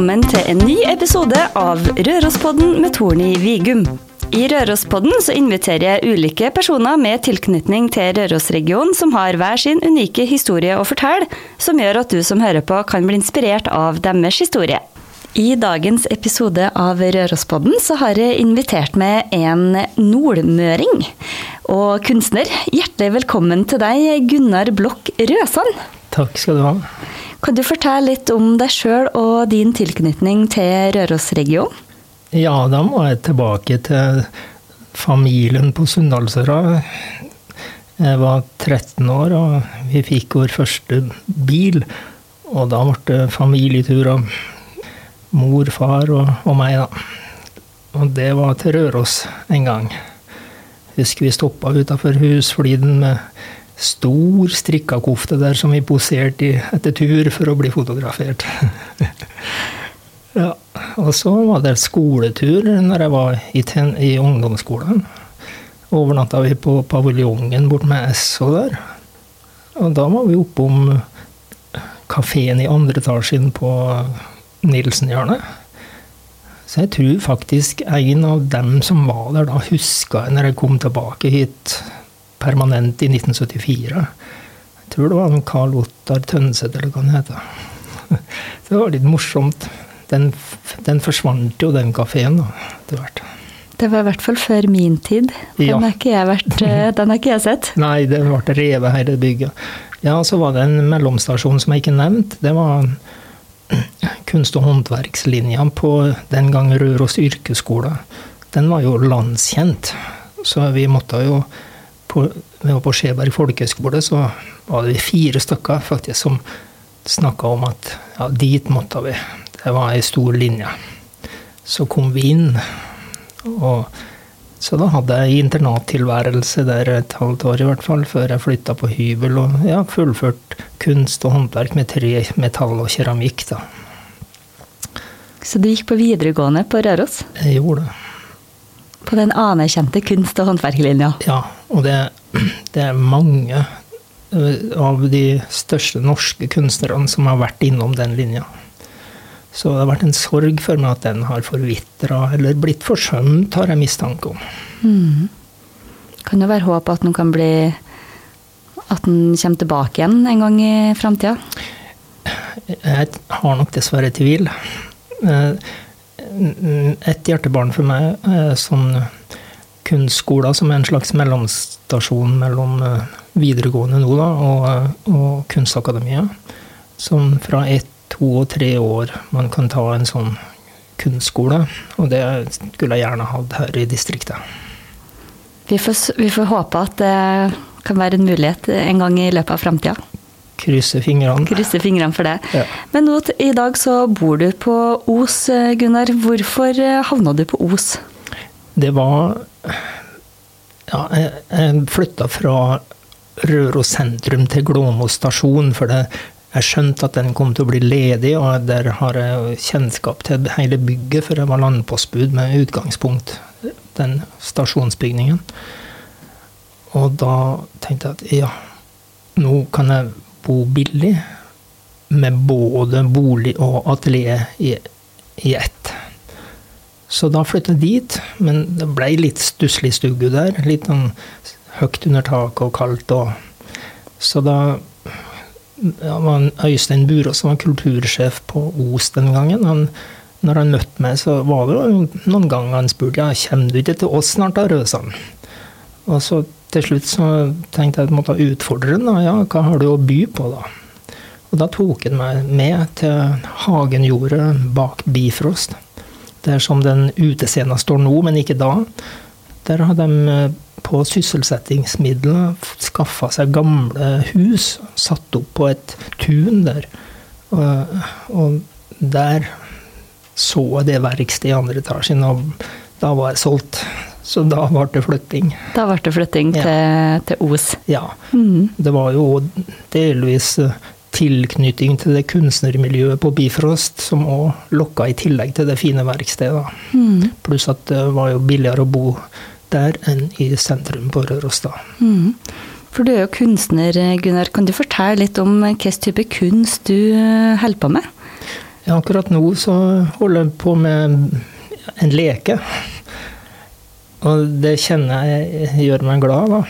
velkommen til en ny episode av Rørospodden med Torny Vigum. I Rørospodden så inviterer jeg ulike personer med tilknytning til Rørosregionen som har hver sin unike historie å fortelle, som gjør at du som hører på kan bli inspirert av deres historie. I dagens episode av Rørospodden så har jeg invitert med en nordmøring og kunstner. Hjertelig velkommen til deg, Gunnar Blokk Røsand. Takk skal du ha. Kan du fortelle litt om deg sjøl og din tilknytning til Rørosregionen? Ja, da må jeg tilbake til familien på Sunndalsøra. Jeg var 13 år, og vi fikk vår første bil. Og da ble det familietur av mor, far og, og meg, da. Og det var til Røros en gang. Husker vi stoppa utafor Husfliden med stor strikka kofte der som vi poserte i etter tur for å bli fotografert. ja, og så var det skoletur når jeg var i, ten, i ungdomsskolen. Overnatta vi på paviljongen bort med Esso der. Og da var vi oppom kafeen i andre etasjen på Nilsenhjørnet. Så jeg tror faktisk en av dem som var der da, huska jeg når jeg kom tilbake hit permanent i 1974. Jeg tror det var en Karl Ottar Tønseth, eller hva han heter. Det var litt morsomt. Den, den forsvant jo, den kafeen, etter hvert. Det var i hvert fall før min tid. Den, Ja. har ikke vært, eh, den har ikke jeg sett. Nei, det ble revet hele bygget. Ja, så var det en mellomstasjon som jeg ikke nevnte. Det var kunst- og håndverkslinja på den gang Røros yrkesskole. Den var jo landskjent, så vi måtte jo på, på Skjeberg folkehøgskole, så var det fire stykker faktisk som snakka om at ja, dit måtte vi. Det var ei stor linje. Så kom vi inn, og så da hadde jeg internattilværelse der et halvt år i hvert fall, før jeg flytta på hybel og ja, fullført kunst og håndverk med tre, metall og keramikk. da. Så du gikk på videregående på Røros? Jeg gjorde det. På den anerkjente kunst- og håndverklinja? Ja, og det, det er mange eh, av de største norske kunstnerne som har vært innom den linja. Så det har vært en sorg for meg at den har forvitra eller blitt forsømt, har jeg mistanke om. Mm. Kan det være håp at den kan bli At den kommer tilbake igjen en gang i framtida? Jeg har nok dessverre tvil. Eh, Et hjertebarn for meg er sånn kunstskoler som er en slags mellomstasjon mellom eh, videregående nå da, og, eh, og Kunstakademiet. Som fra ett, to og tre år man kan ta en sånn kunstskole. Og det skulle jeg gjerne hatt her i distriktet. Vi får, vi får håpe at det kan være en mulighet en gang i løpet av framtida. Krysse fingrene. Krysse fingrene for det. Ja. Men nå, i dag så bor du på Os, eh, Gunnar. Hvorfor eh, havna du på Os? Det var Ja, jeg, jeg flytta fra Røros sentrum til Glåmo stasjon, for det, jeg skjønte at den kom til å bli ledig, og der har jeg kjennskap til hele bygget, for jeg var landpostbud med utgangspunkt den stasjonsbygningen. Og da tenkte jeg at ja, nå kan jeg bo billig, med både bolig og atelier i, ett. Så da flyttet jeg dit, men det ble litt stusslig stugge der. Litt sånn høyt under taket og kaldt. Og, så da ja, var Øystein Burås som var kultursjef på Os den gangen. Han, når han møtte meg, så var det noen ganger han spurte ja, kommer du ikke til oss snart, da, Røsan? Og så til slutt så tenkte jeg at jeg måtte utfordre den. Ja, hva har du å by på, da? Og da tok han meg med til Hagenjordet bak Bifrost. Der som den utescena står nå, men ikke da. Der har de eh, på sysselsettingsmidler skaffa seg gamle hus, satt opp på et tun der. Og, og der så jeg det verkstedet i andre etasjen, og da var jeg solgt. Så da ble det flytting. Da ble det flytting Ja. til, til Os. Ja. Mm. Det var jo delvis eh, tilknytning til det kunstnermiljøet på Bifrost, som òg lokka i tillegg til det fine verkstedet. Mm. Pluss at det var jo billigere å bo der enn i sentrum på Røros, da. Mhm. For du er jo kunstner, Gunnar. Kan du fortelle litt om hvilken type kunst du eh, holder på med? Ja, akkurat nå så holder jeg på med en leke. Og det kjenner jeg gjør meg glad, da.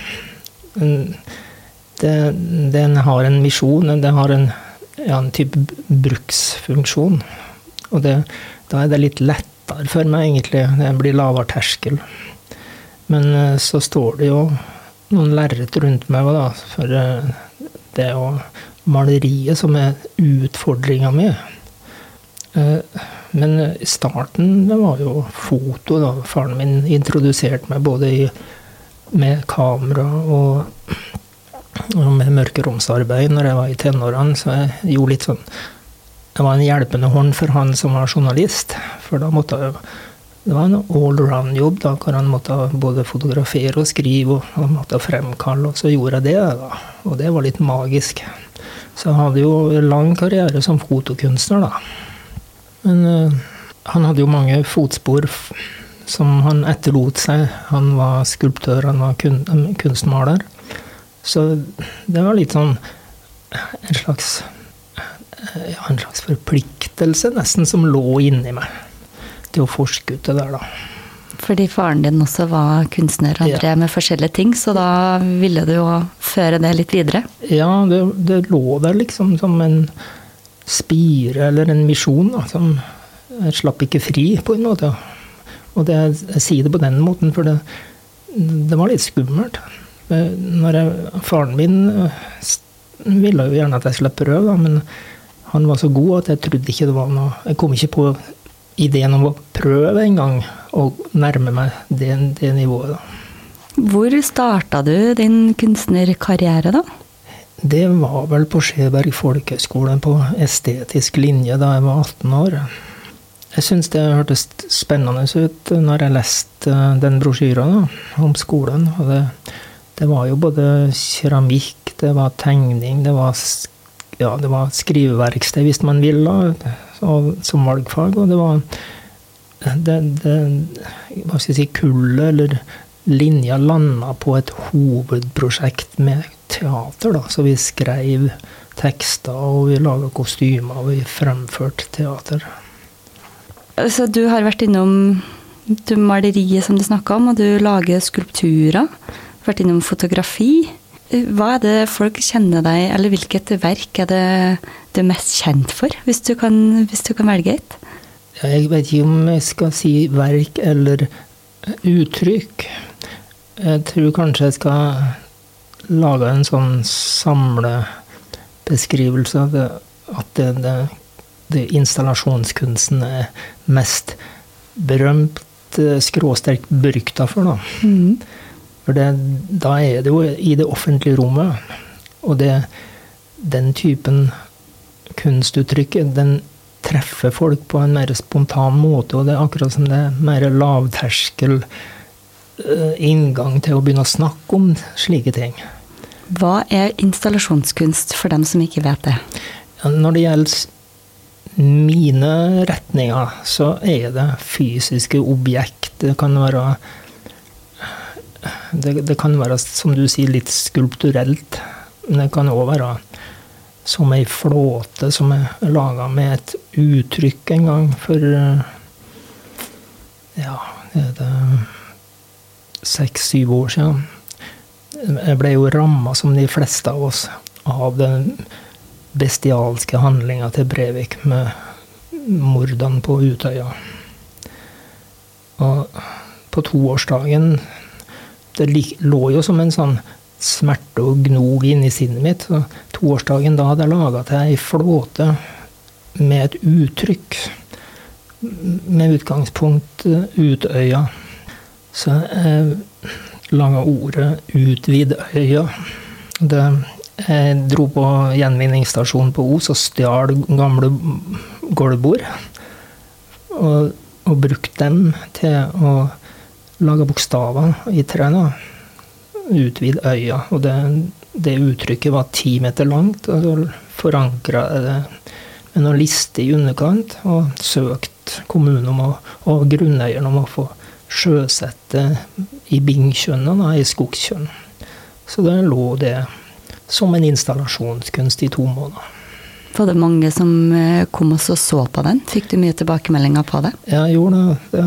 Det, den har en misjon, den har en, ja, en type bruksfunksjon. Og det, da er det litt lettere for meg, egentlig. Det blir lavere terskel. Men eh, så står det jo noen lerret rundt meg, da, for eh, det er jo maleriet som er utfordringa mi. Men starten det var jo foto. da. Faren min introduserte meg både i, med kamera og, og med mørkeromsarbeid når jeg var i tenårene. Så jeg gjorde litt sånn Jeg var en hjelpende hånd for han som var journalist. For da måtte jeg det var en allround-jobb, da, hvor han måtte både fotografere og skrive og han måtte fremkalle. Og så gjorde jeg det, da. Og det var litt magisk. Så jeg hadde jo lang karriere som fotokunstner, da. Men uh, han hadde jo mange fotspor som han etterlot seg. Han var skulptør, han var kun, kunstmaler. Så det var litt sånn en slags, ja, en slags forpliktelse, nesten, som lå inni meg. Til å forske ut det der, da. Fordi faren din også var kunstner og drev ja. med forskjellige ting, så da ville du jo føre det litt videre? Ja, det, det lå der liksom som en spire eller en misjon da, som slapp ikke fri, på en måte. Og det, jeg sier det på den måten, for det, det var litt skummelt. Når jeg, faren min eh, ville jo gjerne at jeg skulle prøve, da, men han var så god at jeg trodde ikke det var noe Jeg kom ikke på ideen om å prøve engang å nærme meg det, det nivået. da. Hvor starta du din kunstnerkarriere, da? Det var vel på Skjeberg folkehøgskole på estetisk linje da jeg var 18 år. Jeg syns det hørtes spennende ut når jeg leste den brosjyra om skolen. Og det, det, var jo både keramikk, det var tegning, det var, ja, det var skriveverksted hvis man ville, som valgfag. Og det var det, det, hva skal jeg si, kullet, eller linja, landa på et hovedprosjekt med teater, da. Så vi skrev tekster, og vi laga kostymer, og vi fremførte teater. Så du har vært innom du maleriet som du snakka om, og du lager skulpturer. Vært innom fotografi. Hva er det folk kjenner deg, eller hvilket verk er det du er mest kjent for, hvis du kan, hvis du kan velge et? Jeg vet ikke om jeg skal si verk eller uttrykk. Jeg tror kanskje jeg skal laga en sånn samlebeskrivelse av at det, det, det installasjonskunsten er mest berømt, eh, skråsterkt berykta for. Da. Mm. For det, da er det jo i det offentlige rommet. Og det, den typen kunstuttrykk, den treffer folk på en mer spontan måte. Og det er akkurat som det er mer lavterskel eh, inngang til å begynne å snakke om slike ting. Hva er installasjonskunst, for dem som ikke vet det? Når det gjelder mine retninger, så er det fysiske objekt. Det kan være det, det kan være, som du sier, litt skulpturelt. Men det kan òg være som ei flåte som er laga med et uttrykk en gang for Ja, det er det seks-syv år siden. Ble jo ramma, som de fleste av oss, av den bestialske handlinga til Brevik med mordene på Utøya. Og på toårsdagen Det lå jo som en sånn smerte og gnog inni sinnet mitt. Så toårsdagen da hadde jeg laga til ei flåte med et uttrykk. Med utgangspunkt Utøya. Så jeg laga ordet 'utvid øya'. Det, jeg dro på gjenvinningsstasjonen på Os og stjal gamle gulvbord. Og, og brukte dem til å lage bokstaver i tre. Utvid øya. Og det, det, uttrykket var ti meter langt. Og så forankra jeg det med noen liste i underkant, og søkt kommunen om å, og grunneieren om å få sjøsette i bingkjønnet, i Skogskjønn. Så da lå det som en installasjonskunst i to måneder. Var det mange som eh, kom og så på den? Fikk du mye tilbakemeldinger på det? Ja, jeg gjorde det.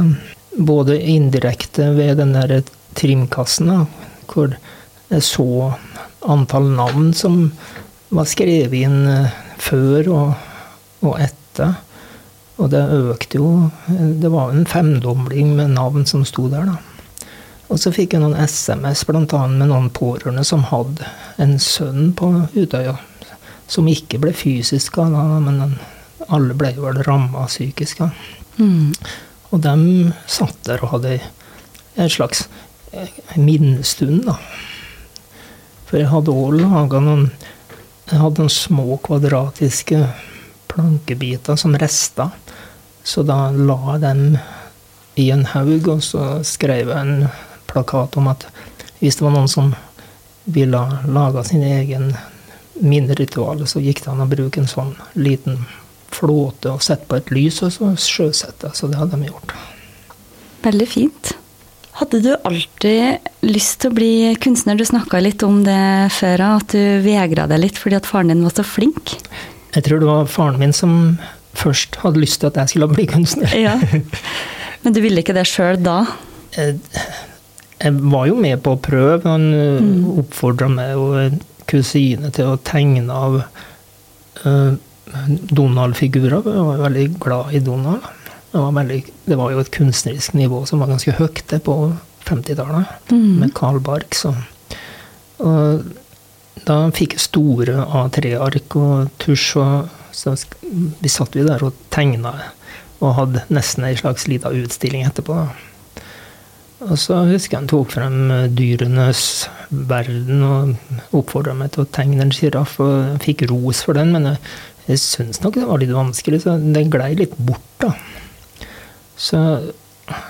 Både indirekte ved den der trimkassen, hvor jeg så antall navn som var skrevet inn eh, før og, og etter. Og det økte jo Det var en femdobling med navn som sto der, da. Og så fikk jeg noen SMS, bl.a. med noen pårørende som hadde en sønn på Utøya. Som ikke ble fysisk skada, men alle ble vel ramma psykisk. Mm. Og de satt der og hadde en slags eh, minnestund, da. For jeg hadde òg laga noen Jeg hadde noen små kvadratiske plankebiter som rester. Så da la jeg dem i en haug, og så skrev jeg en plakat om at hvis det var noen som ville lage sin egen minneritual, så gikk det an å bruke en sånn liten flåte og sette på et lys, og så sjøsette. Så det hadde de gjort. Veldig fint. Hadde du alltid lyst til å bli kunstner? Du snakka litt om det før, at du vegra deg litt fordi at faren din var så flink. Jeg tror det var faren min som først hadde lyst til at jeg skulle bli kunstner. Ja. Men du ville ikke det sjøl da? Jeg, jeg, var jo med på å prøve. Han mm. oppfordra meg og en kusine til å tegne av uh, Donald-figurer. Jeg var veldig glad i Donald. Det var, veldig, det var, jo et kunstnerisk nivå som var ganske høyt det på 50-tallet, mm. med Carl Barks. Og, og, da fikk jeg store A3-ark og tusj, og så vi satt vi der og tegna og hadde nesten ei slags lita utstilling etterpå. Da. Og så husker jeg han tok frem dyrenes verden og oppfordra meg til å tegne en sjiraff, og fikk ros for den, men jeg, jeg syns nok det var litt vanskelig, så det glei litt bort, da. Så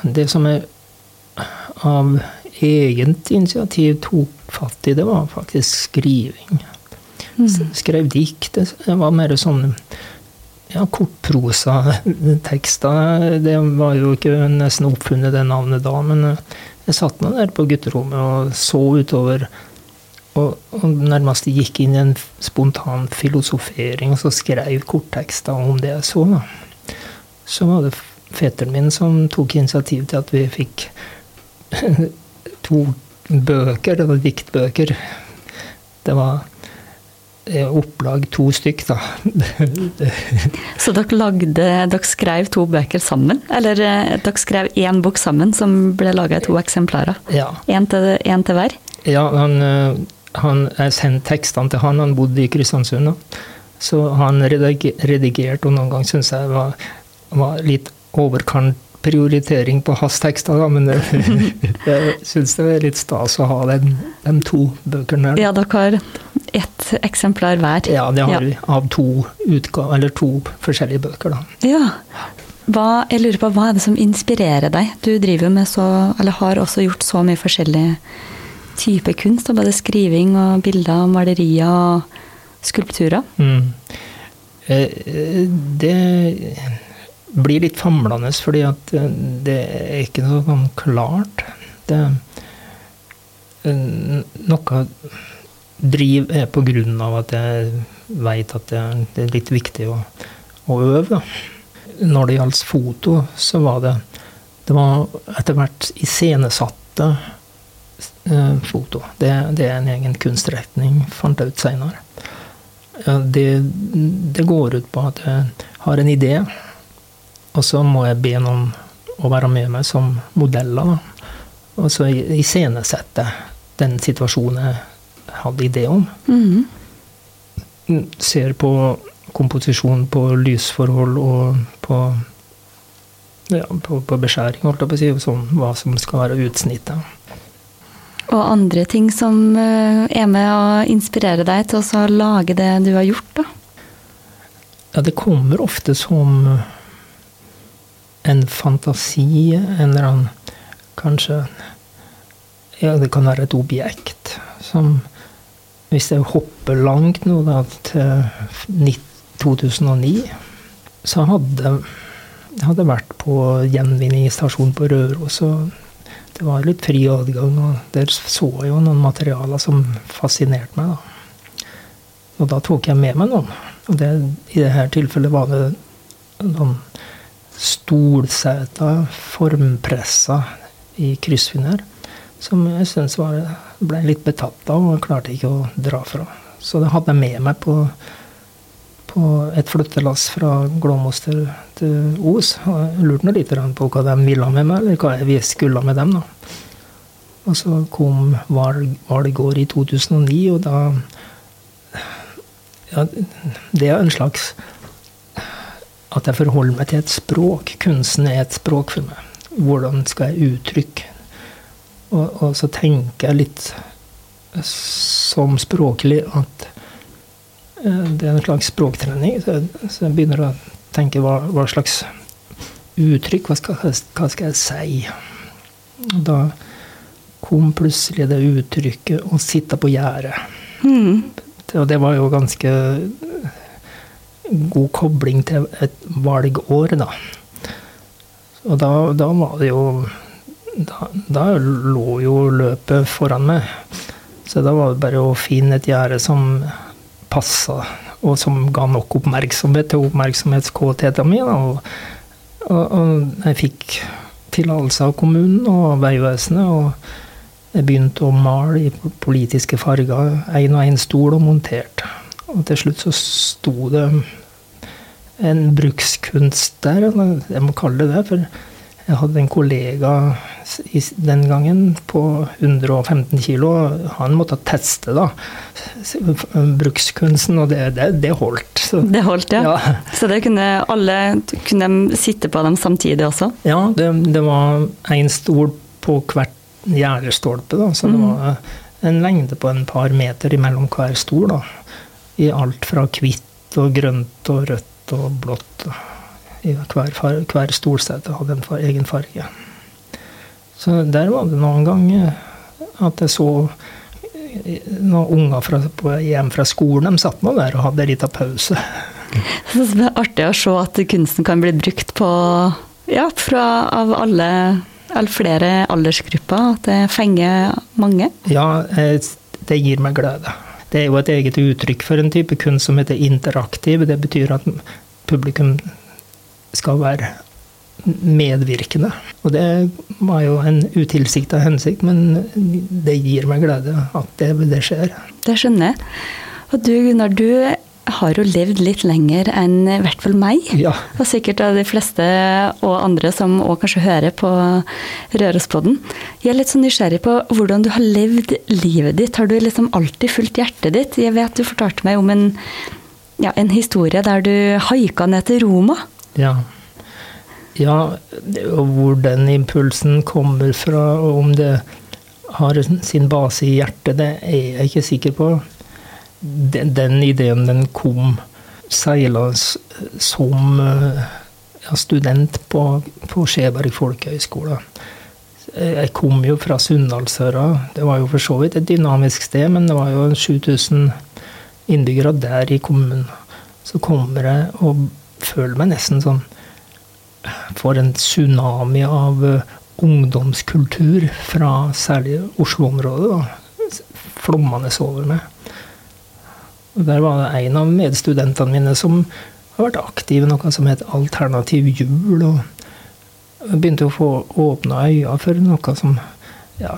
det som jeg av eget initiativ tok fatt i, det var faktisk skriving. Mm. Skrev dikt. Det var mer sånn ja, kortprosatekster. Det var jo ikke nesten oppfunnet det navnet da, men jeg satt meg der på gutterommet og så utover. Og, og nærmest gikk inn i en spontan filosofering, og så skrev korttekster om det jeg så. Da. Så var det fetteren min som tok initiativ til at vi fikk to bøker. Det var diktbøker. Det var eh, opplag to stykk, da. Så dere lagde Dere skrev to bøker sammen? Eller eh, dere skrev én bok sammen som ble laga i to eksemplarer? Ja. Én til, til, hver? Ja, han, eh, han, jeg sendte tekstene til han. Han bodde i Kristiansund. Så han redigerte, og noen ganger syntes jeg var, var litt overkant prioritering på hans tekster, da, men jeg syns det er litt stas å ha den, de to bøkene. Ja, dere har ett eksemplar hver? Ja, det har ja. vi. Av to, utgav, eller to forskjellige bøker, da. Ja. Hva, jeg lurer på, hva er det som inspirerer deg? Du driver med så, eller har også gjort så mye forskjellig type kunst. Både skriving og bilder, malerier og skulpturer. Mm. Eh, det blir litt famlende, fordi at eh, det er ikke noe sånn klart. Det, eh, noe driv er på grunn av at jeg veit at det, er litt viktig å, å øve. Når det gjaldt foto, så var det Det var etter hvert iscenesatte eh, foto. Det, det, er en egen kunstretning, fant jeg ut seinere. Det, det går ut på at jeg har en idé og så må jeg be noen å være med meg som modeller. Og så iscenesette den situasjonen jeg hadde idé om. Mm. Ser på komposisjon på lysforhold og på, ja, på, på beskjæring, holdt jeg på å si, sånn, hva som skal være utsnittet. Og andre ting som eh, er med å inspirere deg til å lage det du har gjort, da? Ja, det kommer ofte som en fantasi, en eller annen Kanskje Ja, det kan være et objekt som Hvis jeg hopper langt nå, da, til 2009, så hadde jeg hadde vært på gjenvinningsstasjonen på Røros, og det var litt fri adgang, og der så jeg jo noen materialer som fascinerte meg. da. Og da tok jeg med meg noen. Og det, I dette tilfellet var det noen stolseter, formpressa, i kryssfinner, som jeg syns ble litt betatt av og klarte ikke å dra fra. Så det hadde jeg med meg på, på et flyttelass fra Glåmos til, til Os. Og jeg lurte litt på hva de ville med meg, eller hva vi skulle med dem. da. Og så kom valg, valgår i 2009, og da ja, Det er en slags At jeg forholder meg til et språk. Kunsten er et språk for meg. Hvordan skal jeg uttrykke? Og, og så tenker jeg litt som språklig at eh, det er en slags språktrening. Så jeg, så jeg begynner å tenke hva, hva slags uttrykk, hva skal, hva skal jeg si? Da kom plutselig det uttrykket 'å sitte på gjerdet'. Mm. Og det var jo ganske god kobling til et valgår, da. Og da, da var det jo da, da, lå jo løpet foran meg. Så da var det bare å finne et gjerde som passa, og som ga nok oppmerksomhet til oppmerksomhetskåtheten min. Og, og, og jeg fikk tillatelse av kommunen og Vegvesenet. og jeg begynte å male i politiske farger, én og én stol og montert. Og til slutt så sto det en brukskunst der, jeg må kalle det det. For jeg hadde en kollega den gangen på 115 kilo. Han måtte teste da, brukskunsten, og det, det, det holdt. Så, det holdt, ja. ja. Så det kunne alle kunne sitte på dem samtidig også? Ja, det, det var én stol på hvert gjerdestolpe. Da. Så det mm. var en lengde på en par meter mellom hver stol. Da. I alt fra hvitt og grønt og rødt og blått. I hver, far, hver stolsete hadde en far, egen farge. Så der var det noen ganger at jeg så noen unger fra, på, hjem fra skolen, de satt nå der og hadde litt av pause. Så det er artig å se at kunsten kan bli brukt på ja, fra, av alle eller flere aldersgrupper? At det fenger mange? Ja, eh, det gir meg glede. Det er jo et eget uttrykk for en type kunst som heter interaktiv. Det betyr at publikum skal være medvirkende. Og det var jo en utilsikta hensikt, men det gir meg glede at det, det skjer. Det skjønner jeg. Og du Gunnar, du har jo levd litt lenger enn i hvert fall meg. Ja. Og sikkert av de fleste og andre som òg kanskje hører på Rørospodden. Jeg er litt sånn nysgjerrig på hvordan du har levd livet ditt. Har du liksom alltid fulgt hjertet ditt? Jeg vet du fortalte meg om en, ja, en historie der du haika ned til Roma. Ja. ja. Og hvor den impulsen kommer fra, og om det har sin base i hjertet, det er jeg ikke sikker på den, den, ideen den kom seilende som eh, ja, student på, på Skjeberg folkehøgskole. Jeg kom jo fra Sunndalsøra. Det var jo for så vidt et dynamisk sted, men det var jo 7000 innbyggere der i kommunen. Så kommer jeg og føler meg nesten sånn For en tsunami av eh, ungdomskultur fra særlig Oslo-området. Flommende over meg. Og Der var det en av medstudentene mine som har vært aktiv i noe som het Alternativ jul. og Begynte å få åpna øya for noe som ja,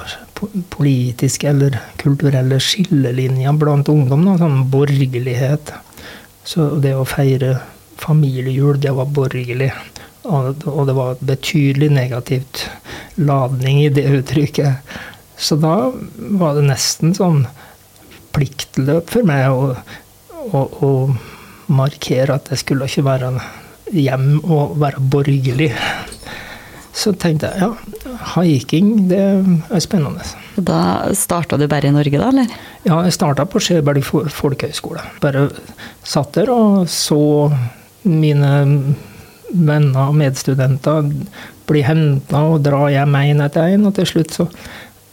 politiske eller kulturelle skillelinjer blant ungdom. Da, sånn borgerlighet. Så det å feire familiejul, det var borgerlig. Og det var betydelig negativt ladning i det uttrykket. Så da var det nesten sånn pliktløp for meg å, å, å markere at jeg skulle ikke være hjem og være borgerlig. Så tenkte jeg ja, haiking det er spennende. Da starta du bare i Norge, da? eller? Ja, jeg starta på Skjeberg folkehøgskole. Bare satt der og så mine venner og medstudenter bli henta og dra hjem én etter én, og til slutt så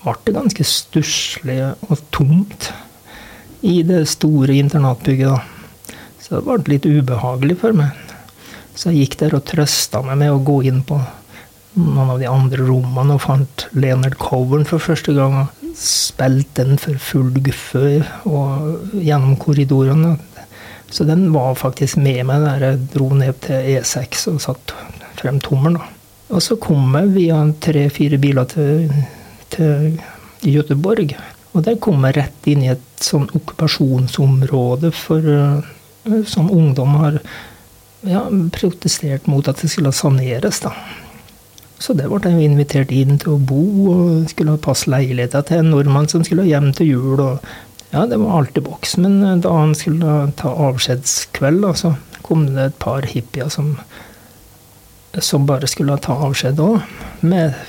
ble det ganske stusslig og tomt i det store internatbygget. da. Så det ble litt ubehagelig for meg. Så jeg gikk der og trøsta meg med å gå inn på noen av de andre rommene og fant Leonard Cohen for første gang. og Spilte den for full guffe og gjennom korridorene. Så den var faktisk med meg da jeg dro ned til E6 og satt frem tommelen. Og så kom jeg via tre-fire biler til, til Göteborg. Og der kom jeg rett inn i et sånn okkupasjonsområde for, eh, som ungdom har ja, protestert mot at det skulle saneres. da. Så der ble jeg invitert inn til å bo, og skulle passe leiligheter til en nordmann som skulle hjem til jul. og ja, det var alt i boks. Men eh, da han skulle ta avskjedskveld, så kom det et par hippier som, som bare skulle ta avskjed òg,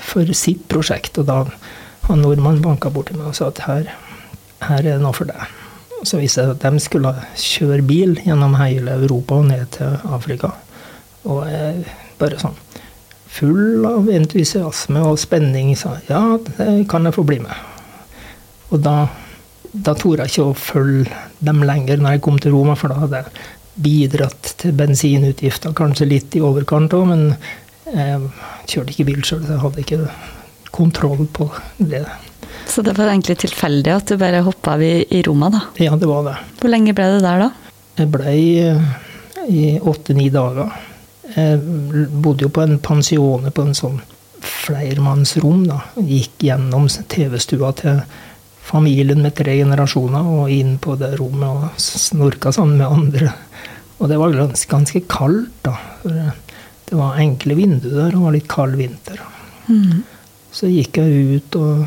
for sitt prosjekt. Og da han nordmannen banka borti meg og sa at her, her er det noe for deg. Så viste det at de skulle kjøre bil gjennom hele Europa og ned til Afrika. Og jeg bare sånn full av entusiasme og spenning sa ja, det kan jeg få bli med. Og da, da torde jeg ikke å følge dem lenger når jeg kom til Roma, for da hadde jeg bidratt til bensinutgifter, kanskje litt i overkant òg, men jeg kjørte ikke bil sjøl, så jeg hadde ikke kontroll på det. Så det var egentlig tilfeldig at du bare hoppa av i, i Roma, da? Ja, det var det. Hvor lenge ble du der, da? Jeg ble i åtte-ni dager. Jeg bodde jo på en pansione på en sånn flermannsrom. da. Gikk gjennom TV-stua til familien med tre generasjoner og inn på det rommet og snorka sammen med andre. Og det var ganske kaldt, da. For det var enkle vinduer og var litt kald vinter. Mm. Så gikk jeg ut og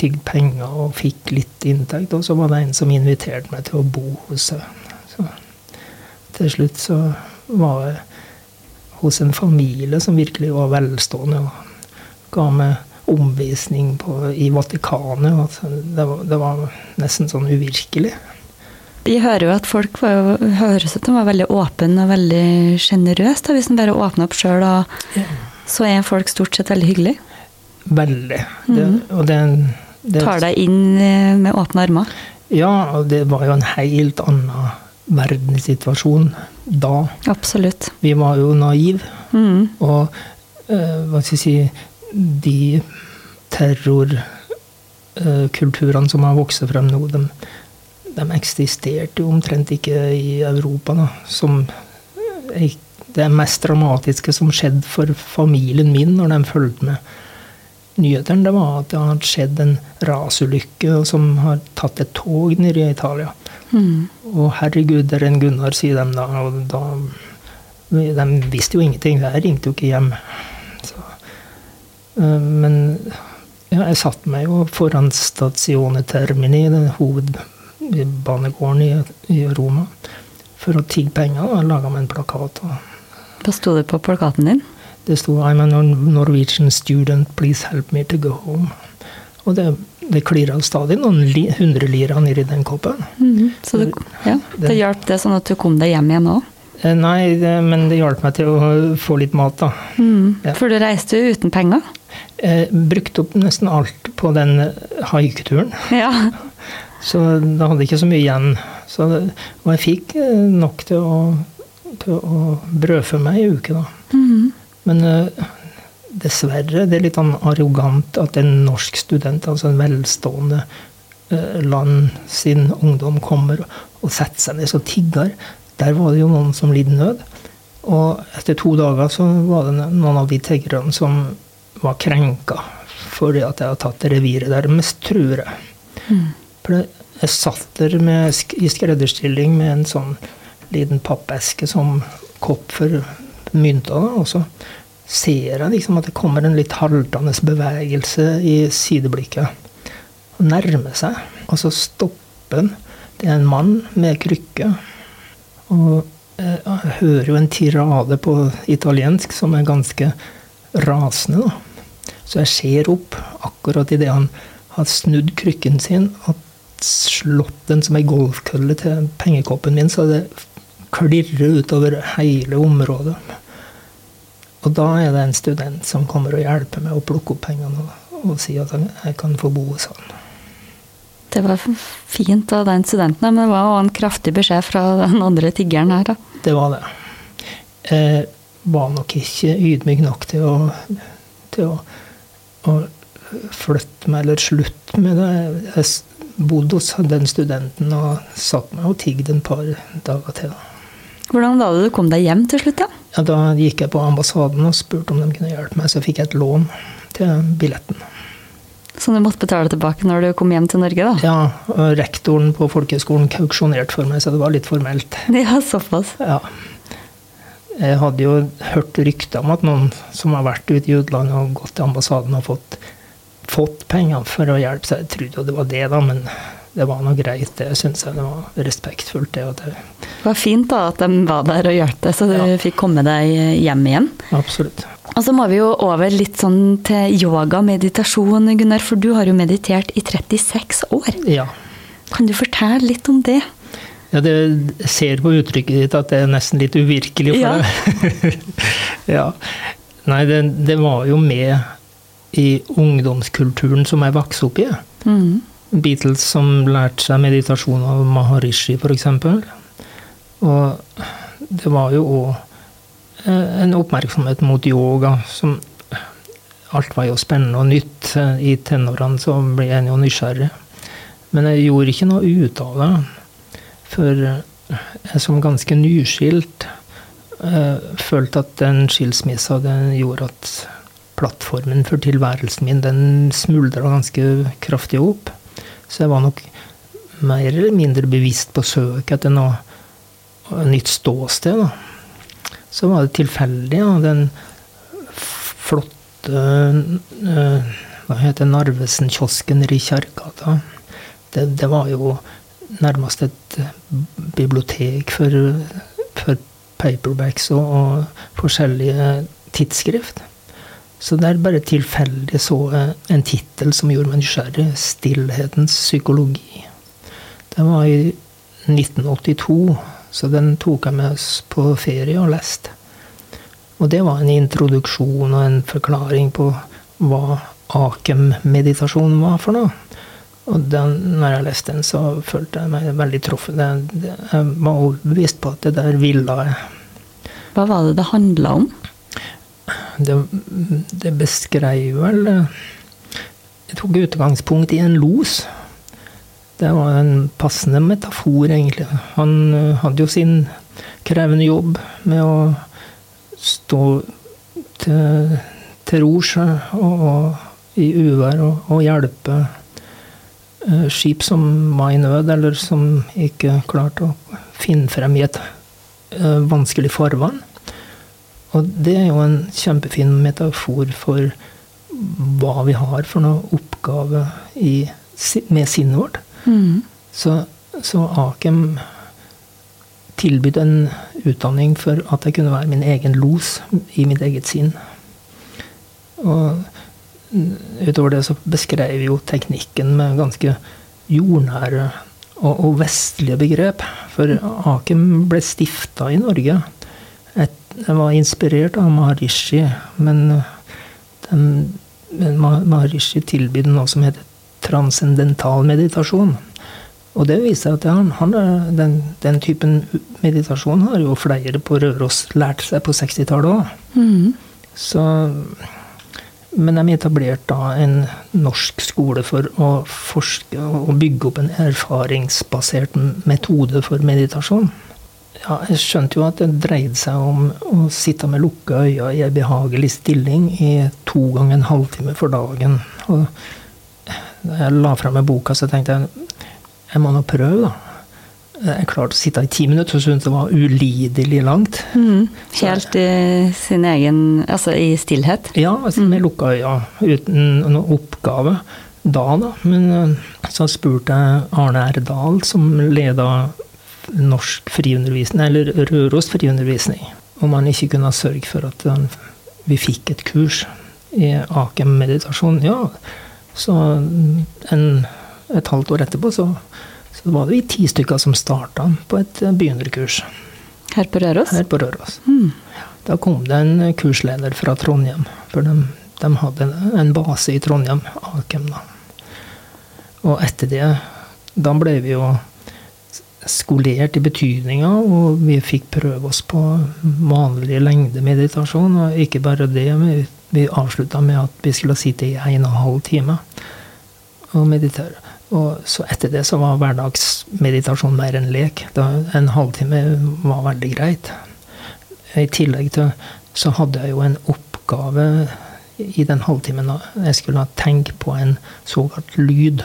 tigg penger og fikk litt inntekt. Og så var det en som inviterte meg til å bo hos seg. Så til slutt så var jeg hos en familie som virkelig var velstående, og ga meg omvisning på, i Vatikanet. Altså, det, var, det, var, nesten sånn uvirkelig. Vi hører jo at folk var, høres ut som var veldig åpne og veldig sjenerøse. Hvis en bare åpner opp sjøl, ja. så er folk stort sett veldig hyggelige. Veldig. Det, mm. og det, det, Tar deg inn eh, med åpne armer? Ja, og det var jo en helt annen verdenssituasjon da. Absolutt. Vi var jo naive. Mm. Og uh, hva skal jeg si De terrorkulturene uh, som har vokst frem nå, de, de, eksisterte jo omtrent ikke i Europa. Da, som det mest dramatiske som skjedde for familien min når de fulgte med nyhetene, det var at det hadde skjedd en rasulykke som har tatt et tog nede i Italia. Mm. Og herregud, det er en Gunnar, sier de da. Og da De visste jo ingenting. Jeg ringte jo ikke hjem. Så, uh, men ja, jeg satte meg jo foran Stazione Termini, den hovedbanegården i, i Roma, for å tigge penger. og Laga meg en plakat. Hva sto det på plakaten din? Det sto 'I'm a Norwegian student, please help me to go home'. Og det, det klirra stadig noen li, hundrelira nedi den koppen. Mm, så det, ja, det hjalp det sånn at du kom deg hjem igjen òg? Eh, nei, det, men det hjalp meg til å få litt mat, da. Mm, ja. For du reiste jo uten penger? Jeg brukte opp nesten alt på den haiketuren. Ja. Så da hadde jeg ikke så mye igjen. Så, og jeg fikk eh, nok til å, til å brødfø meg i uke, da. Mm. Men uh, dessverre, det er litt sånn arrogant at en norsk student, altså en velstående uh, land sin ungdom, kommer og setter seg ned og tigger. Der var det jo noen som lidde nød. Og etter to dager så var det noen av de tiggerne som var krenka fordi at jeg hadde tatt reviret deres, tror jeg. Mm. Jeg satt der med, i skredderstilling med en sånn liten pappeske som kopp for mynta. Og så ser jeg liksom at det kommer en litt haltende bevegelse i sideblikket. Og nærmer seg. Og så stopper han. Det er en mann med krykke. Og jeg hører jo en tirade på italiensk som er ganske rasende. da. Så jeg ser opp akkurat idet han har snudd krykken sin og slått den som ei golfkølle til pengekoppen min, så det klirrer utover hele området. Og da er det en student som kommer og hjelper meg å plukke opp pengene og, og sier at jeg kan få bo hos han. Det var fint av den studenten, men det var òg en kraftig beskjed fra den andre tiggeren her. Da. Det var det. Jeg var nok ikke ydmyk nok til å, til å, å flytte meg eller slutte med det. Jeg bodde hos den studenten og satt meg og tigget en par dager til. Hvordan var det du kom deg hjem til slutt, da? Ja, da gikk jeg på ambassaden og spurte om de kunne hjelpe meg, så fikk jeg et lån til billetten. Som du måtte betale tilbake når du kom hjem til Norge, da? Ja, og rektoren på folkehøgskolen kauksjonerte for meg, så det var litt formelt. Ja, såpass. Ja. Jeg hadde jo hørt rykter om at noen som har vært ute i utlandet og gått til ambassaden og fått, fått penger for å hjelpe, seg, jeg trodde jo det var det, da, men det var noe greit. Det syns jeg det var respektfullt. Det, det, det var fint da at de var der og hjalp deg, så du Ja. fikk komme deg hjem igjen. absolutt. Og så må vi jo over litt sånn til yoga, meditasjon, Gunnar, for du har jo meditert i 36 år. Ja. Kan du fortelle litt om det? Ja, det ser på uttrykket ditt at det er nesten litt uvirkelig for Ja. deg. ja. Nei, det, det var jo med i ungdomskulturen som jeg vokste opp i. Mm. Beatles som lærte seg meditasjon av Maharishi, f.eks. Og det var jo òg en oppmerksomhet mot yoga som Alt var jo spennende og nytt. I tenårene så ble jeg jo nysgjerrig. Men jeg gjorde ikke noe ut av det. For jeg som ganske nyskilt eh, følte at den skilsmissa den gjorde at plattformen for tilværelsen min den smuldra ganske kraftig opp. Så jeg var nok mer eller mindre bevisst på søk etter noe nytt ståsted. Da. Så var det tilfeldig, Da. den flotte eh, Hva heter Narvesen-kiosken i Kjerkegata. Det, det var jo nærmest et bibliotek for, for paperbacks og, og forskjellige tidsskrift. Så det er bare tilfeldig så en tittel som gjorde meg nysgjerrig. 'Stillhetens psykologi'. Det var i 1982, så den tok jeg med oss på ferie og leste. Og det var en introduksjon og en forklaring på hva Akem-meditasjon var for noe. Og den, når jeg leste den, så følte jeg meg veldig truffet. Jeg var overbevist på at det der ville jeg. Hva var det det handla om? Det, det beskrev vel Jeg tok utgangspunkt i en los. Det var en passende metafor, egentlig. Han eh, hadde jo sin krevende jobb med å stå til, til og i uvær og, og hjelpe eh, skip som var i nød, eller som ikke klarte å finne frem i et eh, vanskelig farvann. Og det er jo en kjempefin metafor for hva vi har for noe oppgave i, med sinnet vårt. Mm. Så, så Akem tilbød en utdanning for at jeg kunne være min egen los i mitt eget sinn. Og utover det så beskrev vi jo teknikken med ganske jordnære og, og vestlige begrep. For Akem ble stifta i Norge. Den var inspirert av Maharishi, men den, men Maharishi tilbød noe som heter transcendental meditasjon. Og det viser at han, han er, den, den typen meditasjon har jo flere på Røros lært seg på 60-tallet òg. Mm. Så Men de etablerte da en norsk skole for å forske og bygge opp en erfaringsbasert metode for meditasjon. Ja, jeg skjønte jo at det dreide seg om å sitte med lukka øyne i en behagelig stilling i to ganger en halvtime for dagen. Og da jeg la frem meg boka, så tenkte jeg jeg må nå prøve, da. Jeg klarte å sitte i ti minutter og syntes det var ulidelig langt. Mm. Helt i sin egen Altså i stillhet. Ja, altså med lukka øyne, uten noen oppgave da, da. Men eh, så spurte jeg Arne R. Dahl, som leda norsk friundervisning, eller Røros friundervisning, om han ikke kunne sørge for at han, vi fikk et kurs i Akem meditasjon. Ja, så en, et halvt år etterpå så, så var det vi ti stykker som starta på et eh, begynnerkurs Her på Røros. her på Røros. Mm. Da kom det en kursleder fra Trondheim, for de, de hadde en- en base i Trondheim, Akem. da. Og etter det, da ble vi jo skolert i betydninga, og vi fikk prøve oss på vanlig lengdemeditasjon. Og ikke bare det, men vi avslutta med at vi skulle sitte i en og en halv time og meditere. Og så etter det så var hverdagsmeditasjon mer en lek. Da, en halvtime var veldig greit. I tillegg til så hadde jeg jo en oppgave i den halvtimen. Jeg skulle tenke på en såkalt lyd.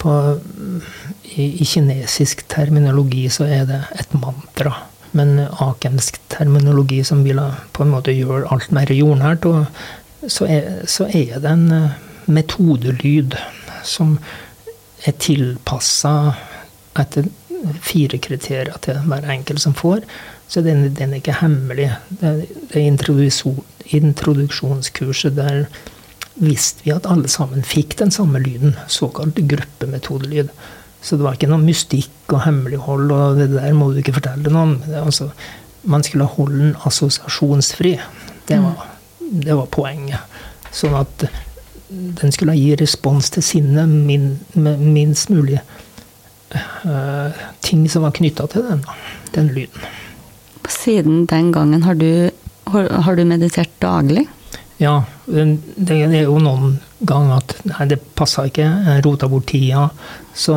På, i, I kinesisk terminologi så er det et mantra. Men akensk terminologi som vil på en måte gjøre alt mer jordnært, så er, så er det en eh, metodelyd som er tilpassa etter fire kriterier til hver enkelt som får. Så den, den er ikke hemmelig. Det, det introduksjonskurset der visste vi at alle sammen fikk den samme lyden, såkalt gruppemetodelyd. Så det var ikke noe mystikk og hemmelighold, og det der må du ikke fortelle noen. Altså, man skulle holde den assosiasjonsfri. Det var, det var poenget. Sånn at den skulle gi respons til sinnet min, med minst mulig uh, ting som var knytta til den, den lyden. Siden den gangen har du, har du meditert daglig? Ja, det er jo noen ganger at nei, det passa ikke. Jeg rota bort tida. Så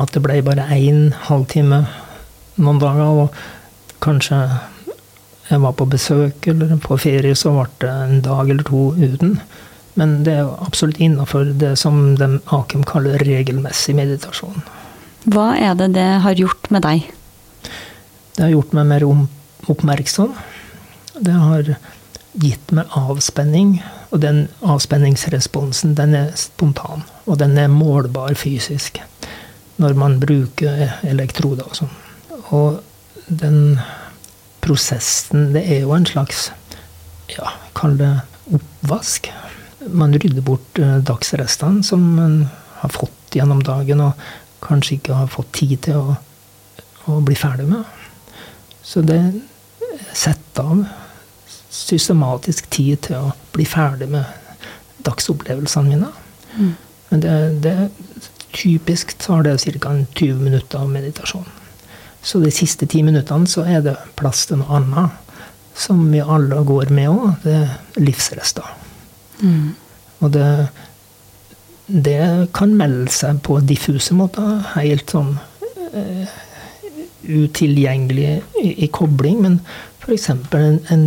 at det ble bare én halvtime noen dager, og kanskje jeg var på besøk eller på ferie, så ble det en dag eller to uten. Men det er absolutt innafor det som de Akem kaller regelmessig meditasjon. Hva er det det har gjort med deg? Det har gjort meg mer oppmerksom. Det har gitt meg avspenning. Og den avspenningsresponsen, den er spontan. Og den er målbar fysisk. Når man bruker elektroder og sånn. Og den prosessen, det er jo en slags ja, kall det oppvask man rydder bort eh, dagsrestene som man har fått gjennom dagen, og kanskje ikke har fått tid til å, å bli ferdig med. Så det setter av systematisk tid til å bli ferdig med dagsopplevelsene mine. Mm. Men det, det, typisk tar det ca. 20 minutter av meditasjon. Så de siste ti minuttene så er det plass til noe annet, som vi alle går med òg. Det er livsrester. Mm. Og det, det kan melde seg på diffuse måter. Helt sånn uh, utilgjengelig i, i, kobling. Men f.eks. En, en,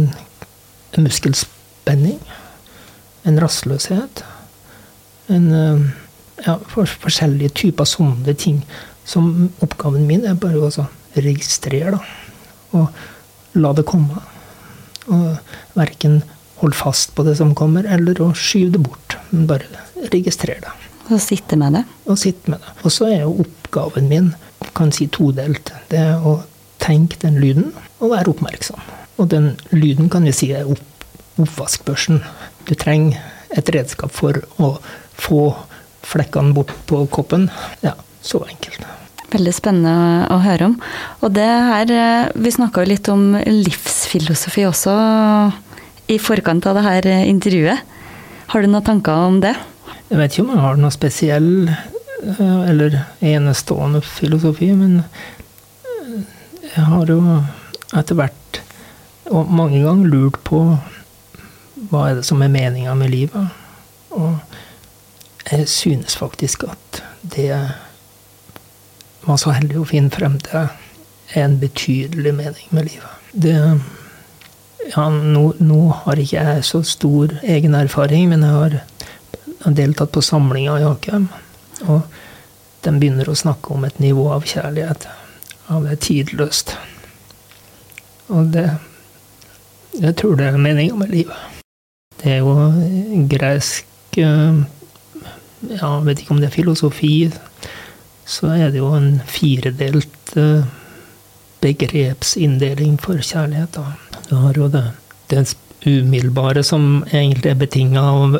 en muskelspenning. En rastløshet. En uh, ja, for, forskjellige typer sånne ting. Som oppgaven min er bare å registrere, da. Og la det komme. Og verken holde fast på det som kommer, eller å skyve det bort. Men bare registrere det. Og sitte med det? Og sitte med det. Og så er jo oppgaven min kan si todelt. Det er å tenke den lyden og være oppmerksom. Og den lyden kan vi si er opp, oppvaskbørsen. Du trenger et redskap for å få flekkene bort på koppen. Ja, så enkelt. Veldig spennende å høre om. Og det her eh, Vi snakka jo litt om livsfilosofi også i forkant av det her intervjuet. Har du noen tanker om det? Jeg vet ikke om jeg har noe spesiell eh, eller enestående filosofi, men eh, jeg har jo etter hvert og mange ganger lurt på hva er det som er meninga med livet. Og jeg synes faktisk at det var så heldig å finne frem til en betydelig mening med livet. Det ja, nå, nå, har ikke jeg så stor egen erfaring, men jeg har deltatt på samlinga i Akem. Og de begynner å snakke om et nivå av kjærlighet. Av det er tidløst. Og det Jeg tror det er meninga med livet. Det er jo gresk eh, Ja, vet ikke om det er filosofi. Så er det jo en firedelt eh, begrepsinndeling for kjærlighet. da. Du har jo det, det umiddelbare som egentlig er betinga av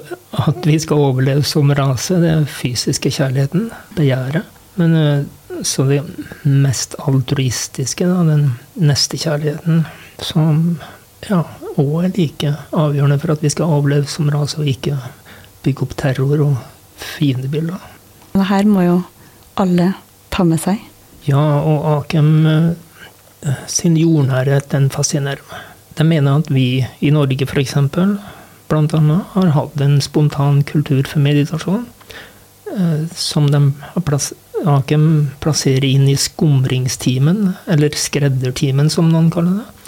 at vi skal overleve som rase. Det er fysiske kjærligheten, begjæret. Men eh, så det mest altruistiske, da, den nestekjærligheten, som ja, òg er like avgjørende for at vi skal overleve som rase, og ikke bygge opp terror og fiendebilder. Det her må jo alle ta med seg. Ja, og Akem eh, sin jordnærhet, den fascinerer meg. De mener at vi i Norge f.eks. bl.a. har hatt en spontan kultur for meditasjon. eh, som de har plass, Akem plasserer inn i skumringstimen, eller skreddertimen som noen kaller det.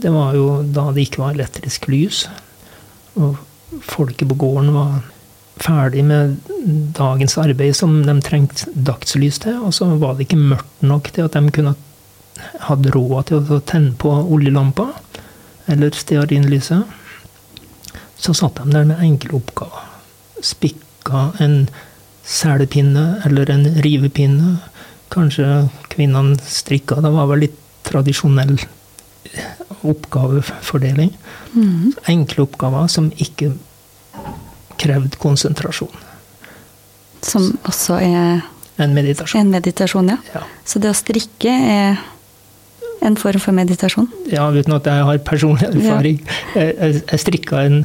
Det var jo da det ikke var elektrisk lys. Og folket på gården var ferdig med dagens arbeid som de trengte dagslys til, og så var det ikke mørkt nok til at de kunne hatt råd til å tenne på oljelampa eller stearinlyset. Så satt de der med enkle oppgaver. Spikka en selpinne eller en rivepinne. Kanskje kvinnene strikka. Det var vel litt tradisjonell oppgavefordeling. Mm. Enkle oppgaver som ikke krevde konsentrasjon. Som også er En meditasjon. en meditasjon, ja. Ja. Så det å strikke er en form for meditasjon? ja, uten at jeg har personlig erfaring. Jeg, jeg, jeg strikka en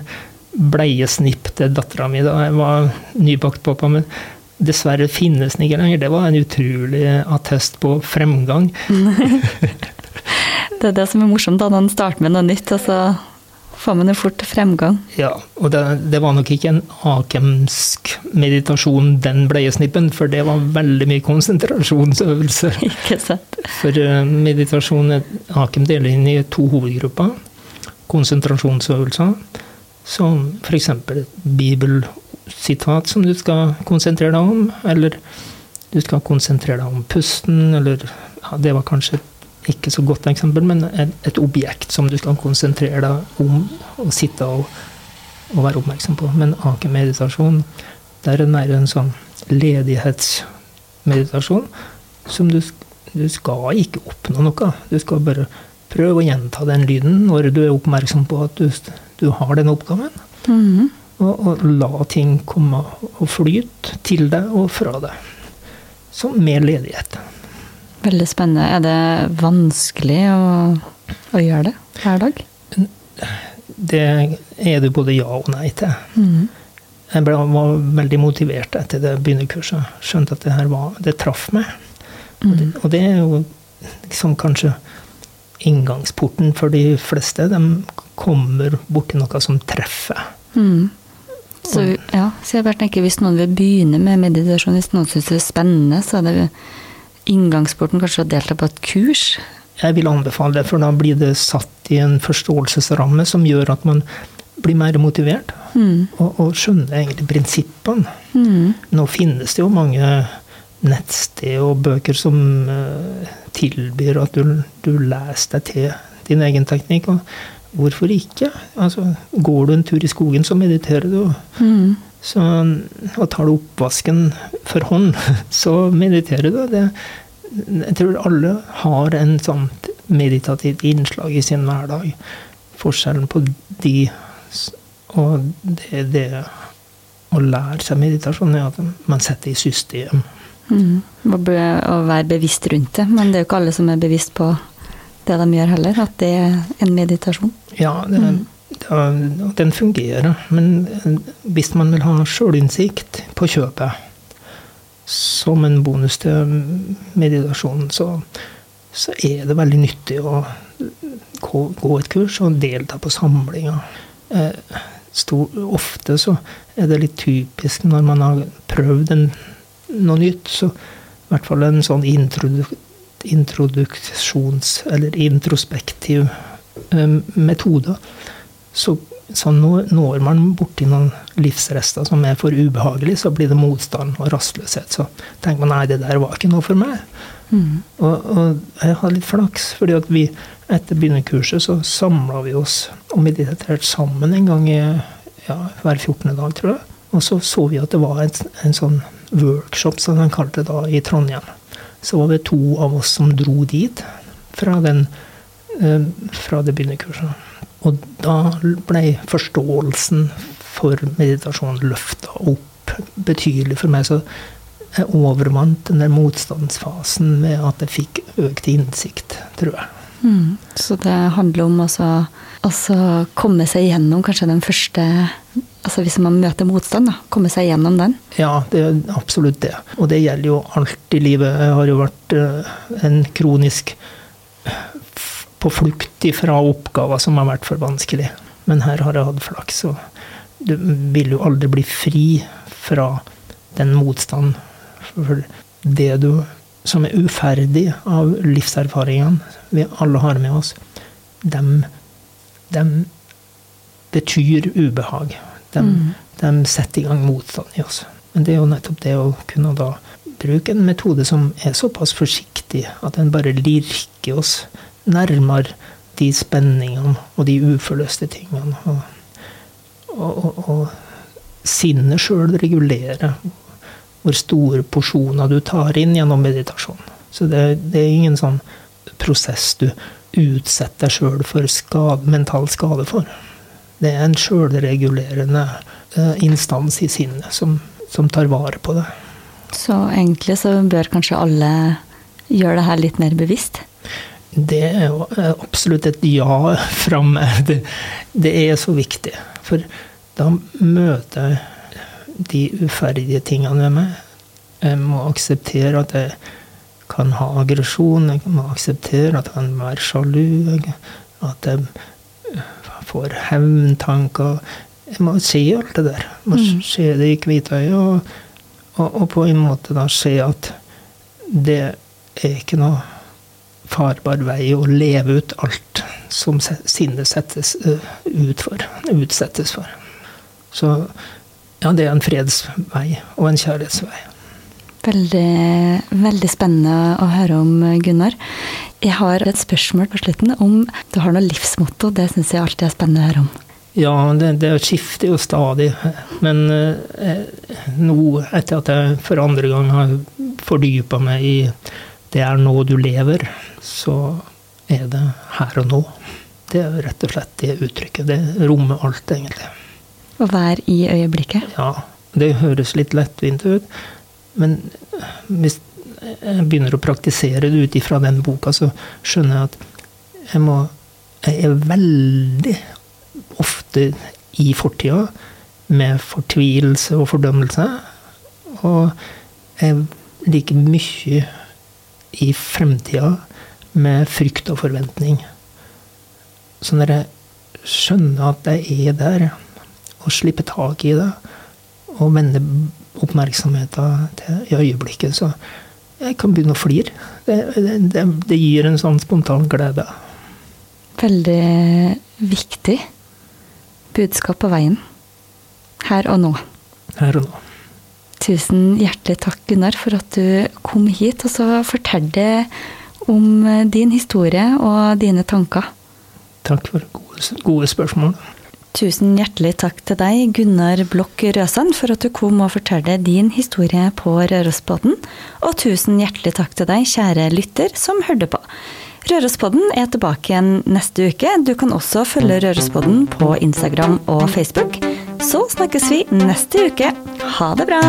bleiesnipp til dattera mi da jeg var nybakt pappa, men dessverre finnes den ikke lenger. Det var en utrolig attest på fremgang. Det er det som er morsomt, da, når man starter med noe nytt, og så får man jo fort fremgang. Ja, og det, det var nok ikke en akemsk meditasjon, den bleiesnippen, for det var veldig mye konsentrasjonsøvelser. Ikke sant? For eh, meditasjon Akem deler inn i to hovedgrupper. Konsentrasjonsøvelser, som f.eks. et bibelsitat som du skal konsentrere deg om, eller du skal konsentrere deg om pusten, eller ja, Det var kanskje ikke så godt eksempel, men et, objekt som du skal konsentrere deg om og sitte og, og være oppmerksom på. Men Akem meditasjon, det er mer en sånn ledighetsmeditasjon som du, du skal ikke oppnå noe. Du skal bare prøve å gjenta den lyden når du er oppmerksom på at du, du har den oppgaven. Mhm. Og, og la ting komme og flyte til deg og fra deg. Som med ledighet. Veldig spennende. Er det vanskelig å, å gjøre det hver dag? Det er det både ja og nei til. Mm. Jeg ble, var veldig motivert etter det begynnerkurset. Skjønte at det her var, det traff meg. Og det, og det er jo liksom kanskje inngangsporten for de fleste. De kommer borti noe som treffer. Mm. Så, ja, så jeg bare tenker hvis noen vil begynne med meditasjon, hvis noen syns det er spennende, så er det inngangsporten kanskje å delta på et kurs? Jeg vil anbefale det, for da blir det satt i en forståelsesramme som gjør at man blir mer motivert, Mm. og, og skjønner egentlig prinsippene. Mm. Nå finnes det jo mange nettsted og bøker som uh, tilbyr at du, du leser deg til din egen teknikk. og Hvorfor ikke? Altså, går du en tur i skogen, så mediterer du. Mhm. Så, og tar du oppvasken for hånd, så mediterer du. Det, jeg tror alle har en sånn meditativt innslag i sin hverdag. Forskjellen på de og det, det å lære seg meditasjon, er at man setter i system. Mm. Å være bevisst rundt det. Men det er jo ikke alle som er bevisst på det de gjør heller, at det er en meditasjon. Ja, det, det, den fungerer. Men eh, hvis man vil ha sjølinnsikt på kjøpet, som en bonus til meditasjonen, så, så er det veldig nyttig å gå, gå et kurs og delta på samlinger. Eh, ofte så er det litt typisk når man har prøvd en, noe nytt, så i hvert fall en sånn introdu, introduksjons- eller introspektiv eh, metode, så, så når, når man borti noen livsrester som er for ubehagelig, så blir det motstand og rastløshet. Så tenker man nei, det der var ikke noe for meg. Mm. Og, og jeg hadde litt flaks, fordi at vi etter begynnerkurset så samla vi oss og mediterte sammen en gang i ja, hver 14. dag, tror jeg. Og så så vi at det var en, en sånn workshop, som de kalte det da, i Trondheim. Så var det to av oss som dro dit fra, den, eh, fra det begynnerkurset. Og da ble forståelsen for meditasjon løfta opp betydelig for meg. Så jeg overvant den der motstandsfasen med at jeg fikk økt innsikt, tror jeg. Mm. Så det handler om å også komme seg gjennom kanskje den første Altså hvis man møter motstand, da. Komme seg gjennom den. Ja, det er absolutt det. Og det gjelder jo alt i livet. Jeg har jo vært eh, en kronisk på flukt ifra oppgaver som har vært for vanskelig. Men her har jeg hatt flaks, og du vil jo aldri bli fri fra den motstanden. For det du som er uferdig av livserfaringene vi alle har med oss, dem, dem betyr ubehag. De, mm. de setter i gang motstand i oss. Men det er jo nettopp det å kunne da bruke en metode som er såpass forsiktig at den bare lirker oss nærmere de spenningene og de uforløste tingene. Og, og, og, og sinnet sjøl regulerer hvor store porsjoner du tar inn gjennom meditasjon. Så det, det er ingen sånn prosess du utsetter deg sjøl for skade, mental skade for. Det er en sjølregulerende eh, instans i sinnet som, som tar vare på det. Så egentlig så bør kanskje alle gjøre det her litt mer bevisst? Det er jo eh, absolutt et ja fra meg. Det, det, er så viktig. For da møter jeg de uferdige tingene ved meg. Jeg må akseptere at jeg kan ha aggresjon. Jeg må akseptere at jeg kan være sjalu. At jeg får hevntanker. Jeg må se alt det der. Jeg må mm. se det i hvitøyet. Og, og, og på en måte da se at det er ikke noe farbar vei å leve ut alt som sinnet settes ut for, utsettes for. Så ja, det er en fredsvei og en kjærlighetsvei. Veldig, veldig spennende å høre om, Gunnar. Jeg har et spørsmål på slutten om du har noe livsmotto. Det syns jeg alltid er spennende å høre om. Ja, det, det skifter jo stadig. Men eh, nå, etter at jeg for andre gang har fordypa meg i det er nå du lever, så er det her og nå. Det er rett og slett det uttrykket. Det rommer alt, egentlig. Å være i øyeblikket? Ja. Det høres litt lettvint ut, men hvis jeg begynner å praktisere det ut ifra den boka, så skjønner jeg at jeg må Jeg er veldig ofte i fortida med fortvilelse og fordømmelse. Og jeg liker mye i fremtida med frykt og forventning. Så når jeg skjønner at jeg er der, og slipper tak i det, og vender oppmerksomheten til i øyeblikket, så jeg kan begynne å flire. Det, det, det, gir en sånn spontan glede. Veldig viktig budskap på veien. Her og nå. Her og nå. Tusen hjertelig takk, Gunnar, for at du kom hit og så fortalte om eh, din historie og dine tanker. Takk for gode, gode spørsmål. Tusen hjertelig takk til deg, Gunnar Blokk Røsand, for at du kom og fortalte din historie på Rørosbåten. Og tusen hjertelig takk til deg, kjære lytter, som hørte på. Rørospodden er tilbake igjen neste uke. Du kan også følge Rørospodden på Instagram og Facebook. Så snakkes vi neste uke. Ha det bra!